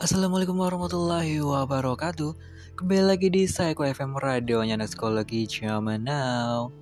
Assalamualaikum warahmatullahi wabarakatuh. Kembali lagi di Psycho FM Radionya Psikologi Zaman Now.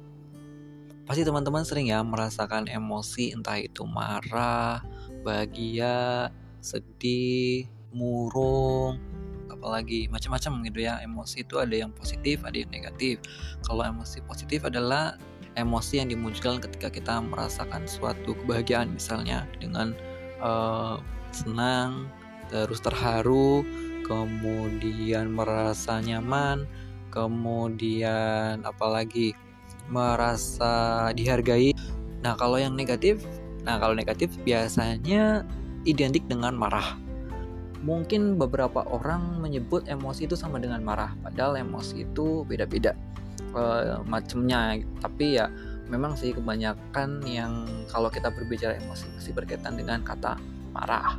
Pasti teman-teman sering ya merasakan emosi entah itu marah, bahagia, sedih, murung apalagi macam-macam gitu ya. Emosi itu ada yang positif ada yang negatif. Kalau emosi positif adalah emosi yang dimunculkan ketika kita merasakan suatu kebahagiaan misalnya dengan uh, senang terus terharu, kemudian merasa nyaman, kemudian apalagi merasa dihargai. Nah, kalau yang negatif, nah kalau negatif biasanya identik dengan marah. Mungkin beberapa orang menyebut emosi itu sama dengan marah, padahal emosi itu beda-beda e, macamnya. Tapi ya memang sih kebanyakan yang kalau kita berbicara emosi masih berkaitan dengan kata marah.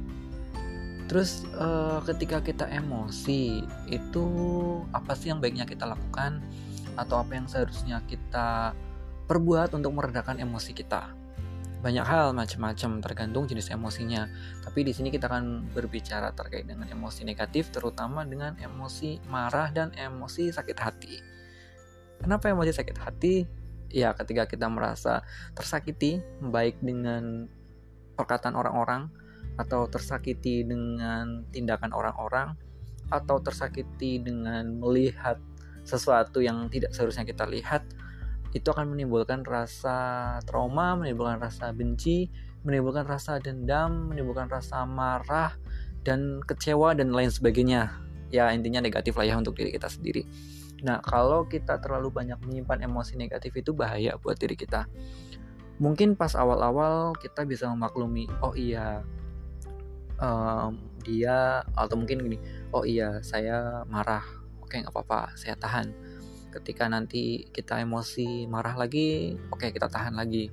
Terus uh, ketika kita emosi itu apa sih yang baiknya kita lakukan atau apa yang seharusnya kita perbuat untuk meredakan emosi kita? Banyak hal macam-macam tergantung jenis emosinya. Tapi di sini kita akan berbicara terkait dengan emosi negatif terutama dengan emosi marah dan emosi sakit hati. Kenapa emosi sakit hati? Ya ketika kita merasa tersakiti baik dengan perkataan orang-orang atau tersakiti dengan tindakan orang-orang atau tersakiti dengan melihat sesuatu yang tidak seharusnya kita lihat itu akan menimbulkan rasa trauma, menimbulkan rasa benci, menimbulkan rasa dendam, menimbulkan rasa marah dan kecewa dan lain sebagainya. Ya intinya negatif lah ya untuk diri kita sendiri. Nah kalau kita terlalu banyak menyimpan emosi negatif itu bahaya buat diri kita. Mungkin pas awal-awal kita bisa memaklumi, oh iya um, dia atau mungkin gini oh iya saya marah. Oke nggak apa-apa saya tahan. Ketika nanti kita emosi marah lagi oke kita tahan lagi.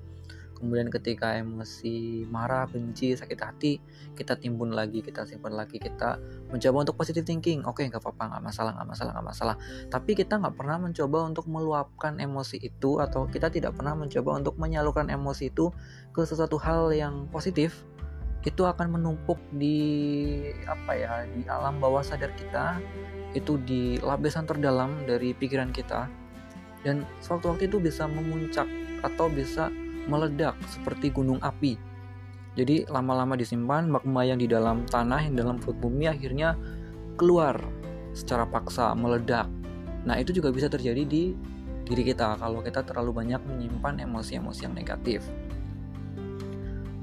Kemudian ketika emosi marah benci sakit hati kita timbun lagi kita simpan lagi kita mencoba untuk positive thinking. Oke nggak apa-apa nggak masalah nggak masalah nggak masalah. Tapi kita nggak pernah mencoba untuk meluapkan emosi itu atau kita tidak pernah mencoba untuk menyalurkan emosi itu ke sesuatu hal yang positif itu akan menumpuk di apa ya di alam bawah sadar kita itu di lapisan terdalam dari pikiran kita. Dan suatu waktu itu bisa memuncak atau bisa meledak seperti gunung api. Jadi lama-lama disimpan magma yang di dalam tanah yang dalam perut bumi akhirnya keluar secara paksa meledak. Nah itu juga bisa terjadi di diri kita kalau kita terlalu banyak menyimpan emosi-emosi yang negatif.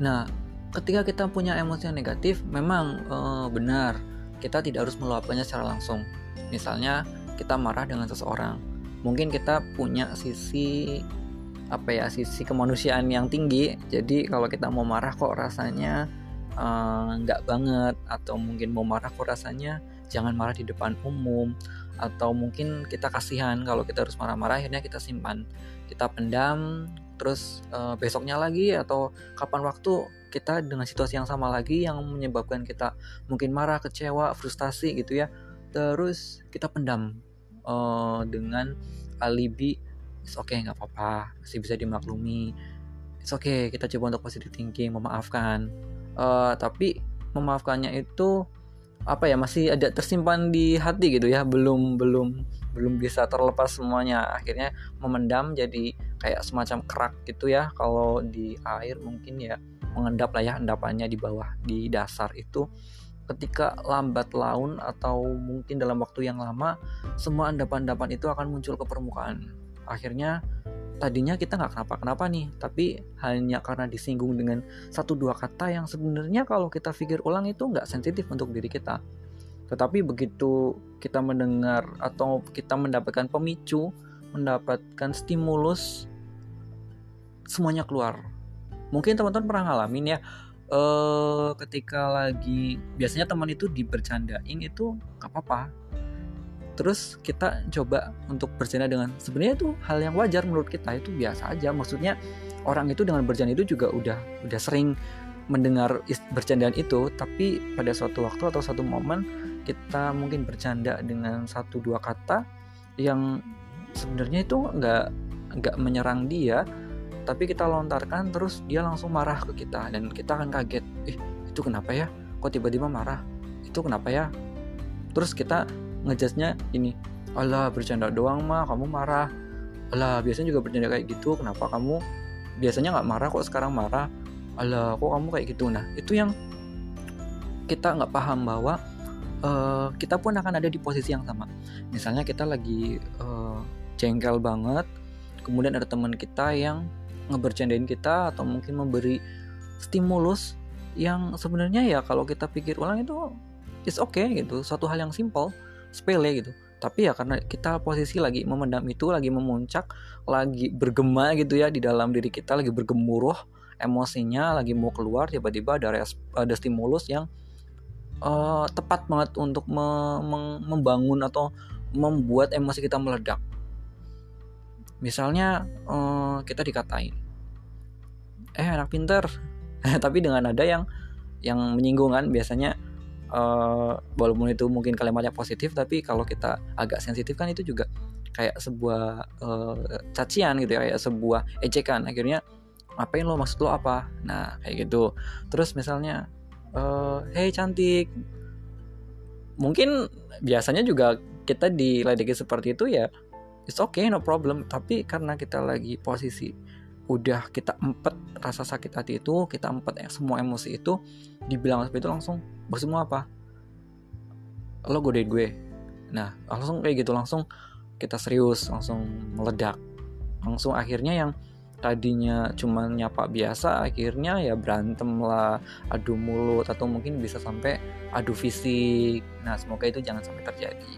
Nah ketika kita punya emosi yang negatif memang e, benar kita tidak harus meluapkannya secara langsung. Misalnya kita marah dengan seseorang. Mungkin kita punya sisi apa ya sisi kemanusiaan yang tinggi. Jadi kalau kita mau marah kok rasanya eh, nggak banget. Atau mungkin mau marah kok rasanya jangan marah di depan umum. Atau mungkin kita kasihan kalau kita harus marah-marah akhirnya kita simpan. Kita pendam terus uh, besoknya lagi atau kapan waktu kita dengan situasi yang sama lagi yang menyebabkan kita mungkin marah, kecewa, frustasi gitu ya. Terus kita pendam uh, dengan alibi, oke okay, nggak apa-apa, masih bisa dimaklumi. It's okay, kita coba untuk positive thinking, memaafkan. Uh, tapi memaafkannya itu apa ya masih ada tersimpan di hati gitu ya belum belum belum bisa terlepas semuanya akhirnya memendam jadi kayak semacam kerak gitu ya. Kalau di air mungkin ya mengendap lah ya endapannya di bawah di dasar itu. Ketika lambat laun atau mungkin dalam waktu yang lama semua endapan-endapan itu akan muncul ke permukaan. Akhirnya tadinya kita nggak kenapa-kenapa nih tapi hanya karena disinggung dengan satu dua kata yang sebenarnya kalau kita pikir ulang itu nggak sensitif untuk diri kita. Tetapi begitu kita mendengar atau kita mendapatkan pemicu mendapatkan stimulus semuanya keluar. Mungkin teman-teman pernah ngalamin ya uh, ketika lagi biasanya teman itu dibercandain itu gak apa-apa. Terus kita coba untuk bercanda dengan sebenarnya itu hal yang wajar menurut kita itu biasa aja. Maksudnya orang itu dengan bercanda itu juga udah udah sering mendengar bercandaan itu. Tapi pada suatu waktu atau satu momen kita mungkin bercanda dengan satu dua kata yang sebenarnya itu nggak nggak menyerang dia tapi kita lontarkan terus dia langsung marah ke kita. Dan kita akan kaget eh itu kenapa ya? Kok tiba-tiba marah? Itu kenapa ya? Terus kita ngejasnya ini Allah bercanda doang mah kamu marah. Allah biasanya juga bercanda kayak gitu. Kenapa kamu biasanya nggak marah kok sekarang marah? Allah kok kamu kayak gitu? Nah itu yang kita nggak paham bahwa uh, kita pun akan ada di posisi yang sama. Misalnya kita lagi uh, jengkel banget kemudian ada teman kita yang ngebercandain kita atau mungkin memberi stimulus yang sebenarnya ya kalau kita pikir ulang itu it's okay gitu suatu hal yang simple sepele gitu. Tapi ya karena kita posisi lagi memendam itu lagi memuncak lagi bergema gitu ya di dalam diri kita lagi bergemuruh emosinya lagi mau keluar tiba-tiba ada ada stimulus yang uh, tepat banget untuk me membangun atau membuat emosi kita meledak misalnya uh, kita dikatain eh anak pinter. Tapi dengan ada yang yang menyinggungan biasanya uh, walaupun itu mungkin kalimatnya positif tapi kalau kita agak sensitif kan itu juga kayak sebuah uh, cacian gitu ya kayak sebuah ejekan. Akhirnya ngapain lo? Maksud lo apa? Nah kayak gitu. Terus misalnya uh, hey cantik. Mungkin biasanya juga kita diledeki seperti itu ya it's okay no problem. Tapi karena kita lagi posisi udah kita empet rasa sakit hati itu kita empet semua emosi itu dibilang seperti itu langsung semua apa? Lo godain gue. Nah langsung kayak gitu langsung kita serius langsung meledak. Langsung akhirnya yang tadinya cuma nyapa biasa akhirnya ya berantem lah adu mulut atau mungkin bisa sampai adu fisik. Nah semoga itu jangan sampai terjadi.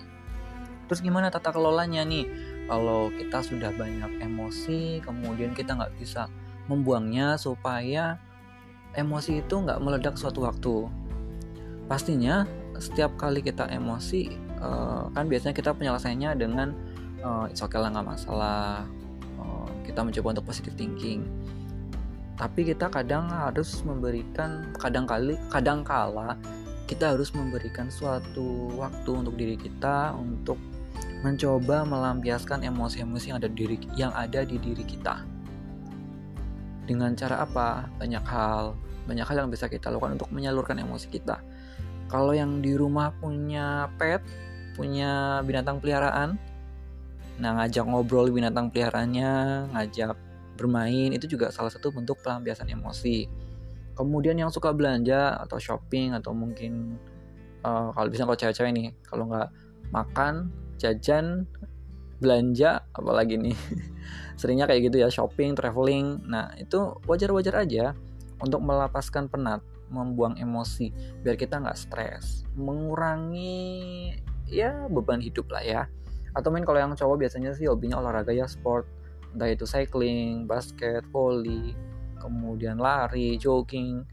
Terus gimana tata kelolanya nih kalau kita sudah banyak emosi kemudian kita nggak bisa membuangnya supaya emosi itu nggak meledak suatu waktu. Pastinya setiap kali kita emosi uh, kan biasanya kita penyelesaiannya dengan uh, it's okay lah nggak masalah. Uh, kita mencoba untuk positive thinking. Tapi kita kadang harus memberikan kadang kali kadang kala kita harus memberikan suatu waktu untuk diri kita untuk mencoba melampiaskan emosi-emosi yang ada di diri yang ada di diri kita. Dengan cara apa? Banyak hal, banyak hal yang bisa kita lakukan untuk menyalurkan emosi kita. Kalau yang di rumah punya pet, punya binatang peliharaan, nah ngajak ngobrol binatang peliharaannya, ngajak bermain itu juga salah satu bentuk pelampiasan emosi. Kemudian yang suka belanja atau shopping atau mungkin uh, kalau bisa kalau cewek-cewek nih, kalau nggak makan jajan belanja apalagi nih. Seringnya kayak gitu ya shopping traveling. Nah itu wajar-wajar aja untuk melepaskan penat membuang emosi biar kita nggak stres mengurangi ya beban hidup lah ya. Atau main kalau yang cowok biasanya sih hobinya olahraga ya sport. Entah itu cycling basket volley kemudian lari jogging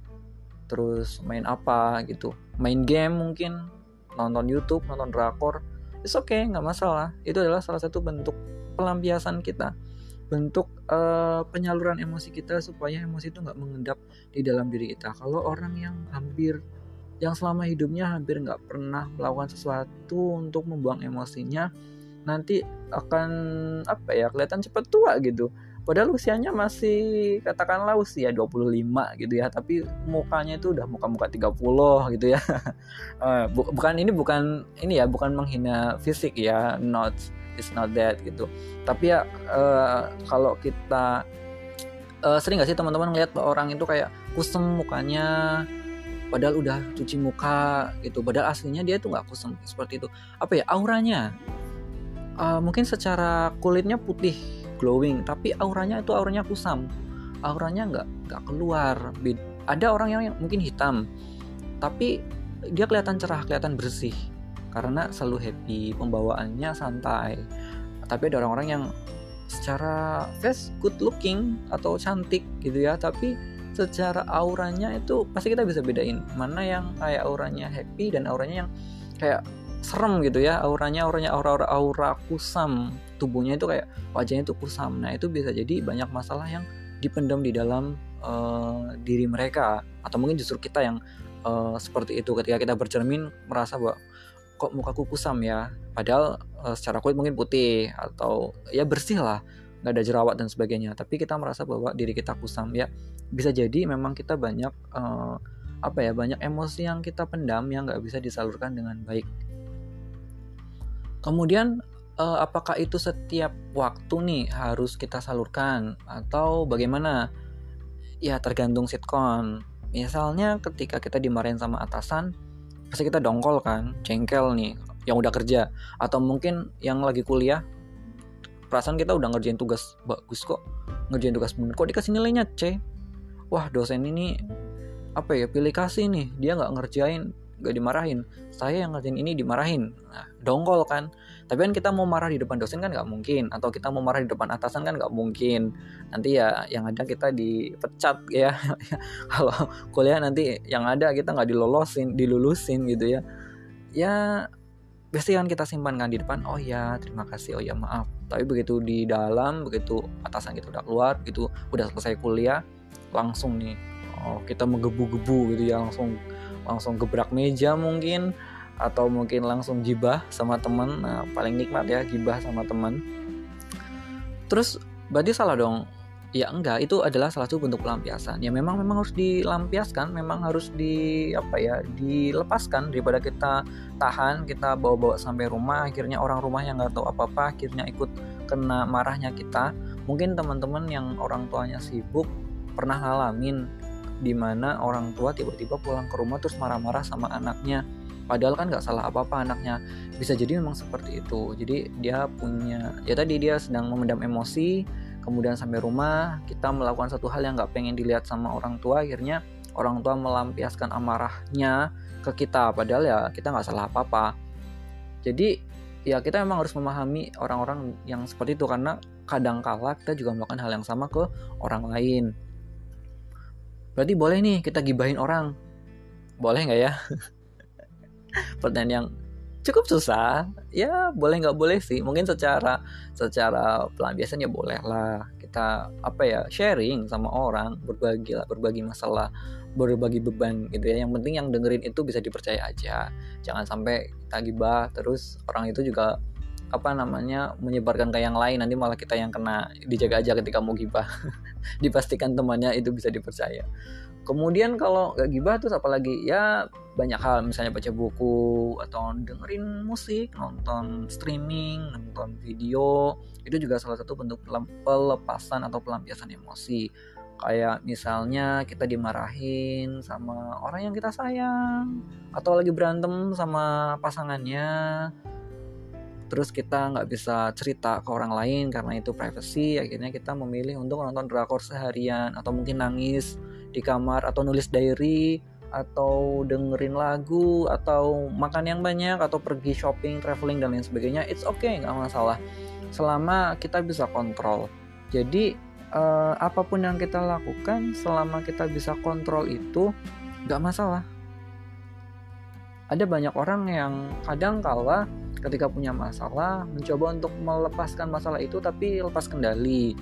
terus main apa gitu. Main game mungkin nonton YouTube nonton drakor it's okay nggak masalah. Itu adalah salah satu bentuk pelampiasan kita. Bentuk uh, penyaluran emosi kita supaya emosi itu nggak mengendap di dalam diri kita. Kalau orang yang hampir yang selama hidupnya hampir nggak pernah melakukan sesuatu untuk membuang emosinya nanti akan apa ya kelihatan cepat tua gitu padahal usianya masih katakanlah usia 25 gitu ya tapi mukanya itu udah muka-muka 30 gitu ya. Bu bukan ini bukan ini ya bukan menghina fisik ya not it's not that gitu. Tapi ya uh, kalau kita uh, sering gak sih teman-teman ngeliat orang itu kayak kusem mukanya padahal udah cuci muka gitu padahal aslinya dia tuh nggak kusem seperti itu. Apa ya auranya? Uh, mungkin secara kulitnya putih glowing tapi auranya itu auranya kusam. Auranya nggak nggak keluar. Ada orang yang mungkin hitam tapi dia kelihatan cerah kelihatan bersih. Karena selalu happy pembawaannya santai. Tapi ada orang-orang yang secara face good looking atau cantik gitu ya tapi secara auranya itu pasti kita bisa bedain mana yang kayak auranya happy dan auranya yang kayak serem gitu ya auranya auranya aura aura aura kusam. Tubuhnya itu kayak wajahnya itu kusam. Nah itu bisa jadi banyak masalah yang dipendam di dalam uh, diri mereka. Atau mungkin justru kita yang uh, seperti itu. Ketika kita bercermin merasa bahwa kok mukaku kusam ya. Padahal uh, secara kulit mungkin putih atau ya bersih lah. Nggak ada jerawat dan sebagainya. Tapi kita merasa bahwa diri kita kusam. Ya bisa jadi memang kita banyak uh, apa ya banyak emosi yang kita pendam yang nggak bisa disalurkan dengan baik kemudian uh, apakah itu setiap waktu nih harus kita salurkan? Atau bagaimana? Ya tergantung sitcom. Misalnya ketika kita dimarahin sama atasan pasti kita dongkol kan jengkel nih yang udah kerja. Atau mungkin yang lagi kuliah perasaan kita udah ngerjain tugas bagus kok. Ngerjain tugas bener kok dikasih nilainya C? Wah dosen ini apa ya pilih kasih nih. Dia nggak ngerjain gak dimarahin. Saya yang ngerjain ini dimarahin. Nah, dongkol kan. Tapi kan kita mau marah di depan dosen kan nggak mungkin. Atau kita mau marah di depan atasan kan nggak mungkin. Nanti ya yang ada kita dipecat ya. Kalau kuliah nanti yang ada kita nggak dilolosin dilulusin gitu ya. Ya biasanya kan kita simpan kan di depan oh ya terima kasih. Oh ya maaf. Tapi begitu di dalam begitu atasan kita udah keluar begitu udah selesai kuliah langsung nih oh kita menggebu-gebu gitu ya langsung langsung gebrak meja mungkin atau mungkin langsung gibah sama teman nah, paling nikmat ya gibah sama teman terus berarti salah dong? Ya enggak. Itu adalah salah satu bentuk pelampiasan. Ya memang memang harus dilampiaskan memang harus di apa ya dilepaskan daripada kita tahan kita bawa-bawa sampai rumah. Akhirnya orang rumah yang nggak tahu apa-apa akhirnya ikut kena marahnya kita. Mungkin teman-teman yang orang tuanya sibuk pernah ngalamin di mana orang tua tiba-tiba pulang ke rumah terus marah-marah sama anaknya. Padahal kan nggak salah apa-apa anaknya. Bisa jadi memang seperti itu. Jadi dia punya ya tadi dia sedang memendam emosi kemudian sampai rumah kita melakukan satu hal yang nggak pengen dilihat sama orang tua akhirnya orang tua melampiaskan amarahnya ke kita. Padahal ya kita nggak salah apa-apa. Jadi ya kita memang harus memahami orang-orang yang seperti itu karena kadang kala kita juga melakukan hal yang sama ke orang lain Berarti boleh nih kita gibahin orang. Boleh nggak ya? Pertanyaan yang cukup susah. Ya boleh nggak boleh sih. Mungkin secara secara pelampiasan ya boleh lah. Kita apa ya sharing sama orang, berbagi lah, berbagi masalah, berbagi beban gitu ya. Yang penting yang dengerin itu bisa dipercaya aja. Jangan sampai kita gibah terus orang itu juga apa namanya menyebarkan ke yang lain nanti malah kita yang kena dijaga aja ketika mau gibah. Dipastikan temannya itu bisa dipercaya. Kemudian kalau gak gibah terus apalagi? Ya banyak hal. Misalnya baca buku atau dengerin musik nonton streaming nonton video. Itu juga salah satu bentuk pelepasan atau pelampiasan emosi. Kayak misalnya kita dimarahin sama orang yang kita sayang atau lagi berantem sama pasangannya terus kita nggak bisa cerita ke orang lain karena itu privacy akhirnya kita memilih untuk nonton drakor seharian atau mungkin nangis di kamar atau nulis diary atau dengerin lagu atau makan yang banyak atau pergi shopping traveling dan lain sebagainya it's okay nggak masalah. Selama kita bisa kontrol. Jadi uh, apa pun yang kita lakukan selama kita bisa kontrol itu nggak masalah. Ada banyak orang yang kadang kala ketika punya masalah mencoba untuk melepaskan masalah itu tapi lepas kendali.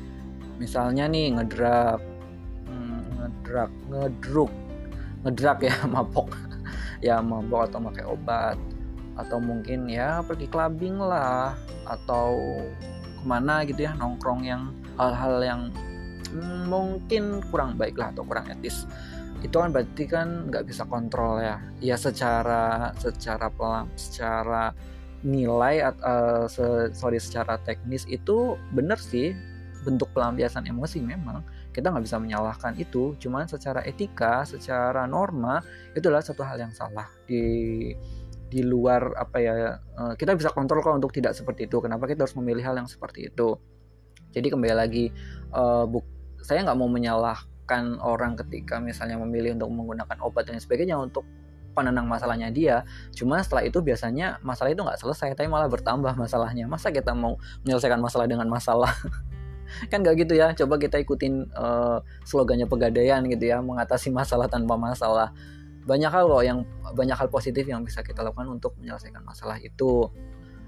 Misalnya nih ngedrak. Hmm, ngedrak ngedruk. Ngedrak ya mabok. Ya mabok atau pakai obat. Atau mungkin ya pergi clubbing lah. Atau ke mana gitu ya nongkrong yang hal-hal yang hmm, mungkin kurang baik lah atau kurang etis. Itu kan berarti kan nggak bisa kontrol ya. Ya secara secara pelan secara nilai uh, se sorry secara teknis itu benar sih. Bentuk pelampiasan emosi memang. Kita nggak bisa menyalahkan itu. Cuman secara etika secara norma itu adalah satu hal yang salah di di luar apa ya uh, kita bisa kontrol kok untuk tidak seperti itu. Kenapa kita harus memilih hal yang seperti itu? Jadi kembali lagi uh, buk saya nggak mau menyalahkan orang ketika misalnya memilih untuk menggunakan obat dan sebagainya untuk penenang masalahnya dia. Cuma setelah itu biasanya masalah itu nggak selesai tapi malah bertambah masalahnya. Masa kita mau menyelesaikan masalah dengan masalah? Kan gak gitu ya. Coba kita ikutin uh, slogannya pegadaian gitu ya mengatasi masalah tanpa masalah. Banyak hal loh yang banyak hal positif yang bisa kita lakukan untuk menyelesaikan masalah itu.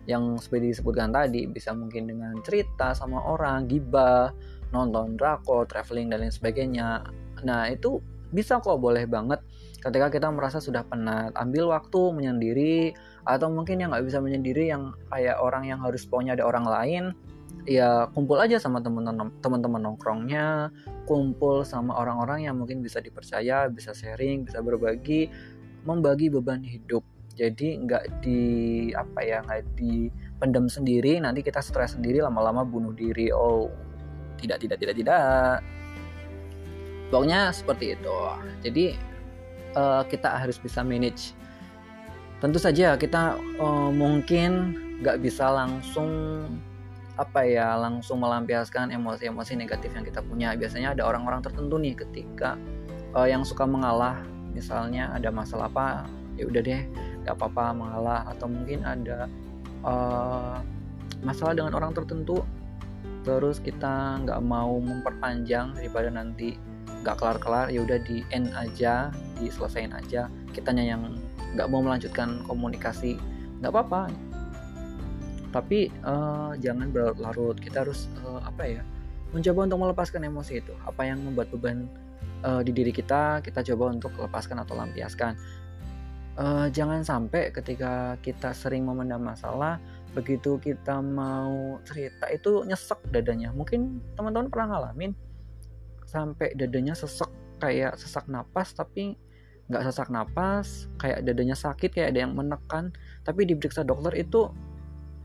Yang seperti disebutkan tadi bisa mungkin dengan cerita sama orang gibah nonton drakor traveling dan lain sebagainya. Nah itu bisa kok boleh banget ketika kita merasa sudah penat ambil waktu menyendiri atau mungkin yang nggak bisa menyendiri yang kayak orang yang harus pokoknya ada orang lain ya kumpul aja sama teman-teman nongkrongnya kumpul sama orang-orang yang mungkin bisa dipercaya bisa sharing bisa berbagi membagi beban hidup. Jadi nggak di apa ya nggak dipendam sendiri nanti kita stres sendiri lama-lama bunuh diri. Oh tidak tidak tidak tidak. Pokoknya seperti itu. Jadi uh, kita harus bisa manage. Tentu saja kita uh, mungkin nggak bisa langsung apa ya langsung melampiaskan emosi-emosi negatif yang kita punya. Biasanya ada orang-orang tertentu nih ketika uh, yang suka mengalah. Misalnya ada masalah apa ya udah deh nggak apa-apa mengalah. Atau mungkin ada uh, masalah dengan orang tertentu terus kita nggak mau memperpanjang daripada nanti nggak kelar-kelar ya udah di end aja diselesain aja. Kitanya yang nggak mau melanjutkan komunikasi nggak apa-apa. Tapi uh, jangan berlarut-larut. Kita harus uh, apa ya mencoba untuk melepaskan emosi itu. Apa yang membuat beban uh, di diri kita kita coba untuk lepaskan atau lampiaskan. Uh, jangan sampai ketika kita sering memendam masalah begitu kita mau cerita itu nyesek dadanya. Mungkin teman-teman pernah ngalamin sampai dadanya sesek kayak sesak napas tapi nggak sesak napas kayak dadanya sakit kayak ada yang menekan tapi diperiksa dokter itu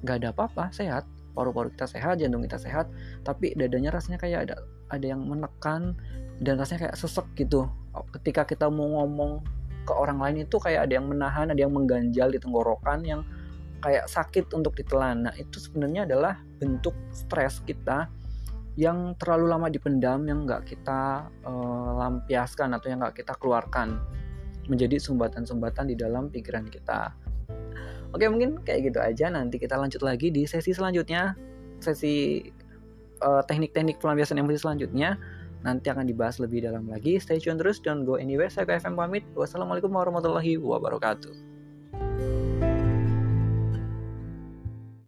nggak ada apa-apa sehat. Paru-paru kita sehat jantung kita sehat tapi dadanya rasanya kayak ada ada yang menekan dan rasanya kayak sesek gitu. Ketika kita mau ngomong ke orang lain itu kayak ada yang menahan ada yang mengganjal di tenggorokan yang kayak sakit untuk ditelan. Nah itu sebenarnya adalah bentuk stres kita yang terlalu lama dipendam yang nggak kita uh, lampiaskan atau yang nggak kita keluarkan menjadi sumbatan-sumbatan di dalam pikiran kita. Oke mungkin kayak gitu aja. Nanti kita lanjut lagi di sesi selanjutnya. Sesi uh, teknik-teknik pelampiasan emosi selanjutnya. Nanti akan dibahas lebih dalam lagi. Stay tune terus. Don't go anywhere. Saya ke pamit. Wassalamualaikum warahmatullahi wabarakatuh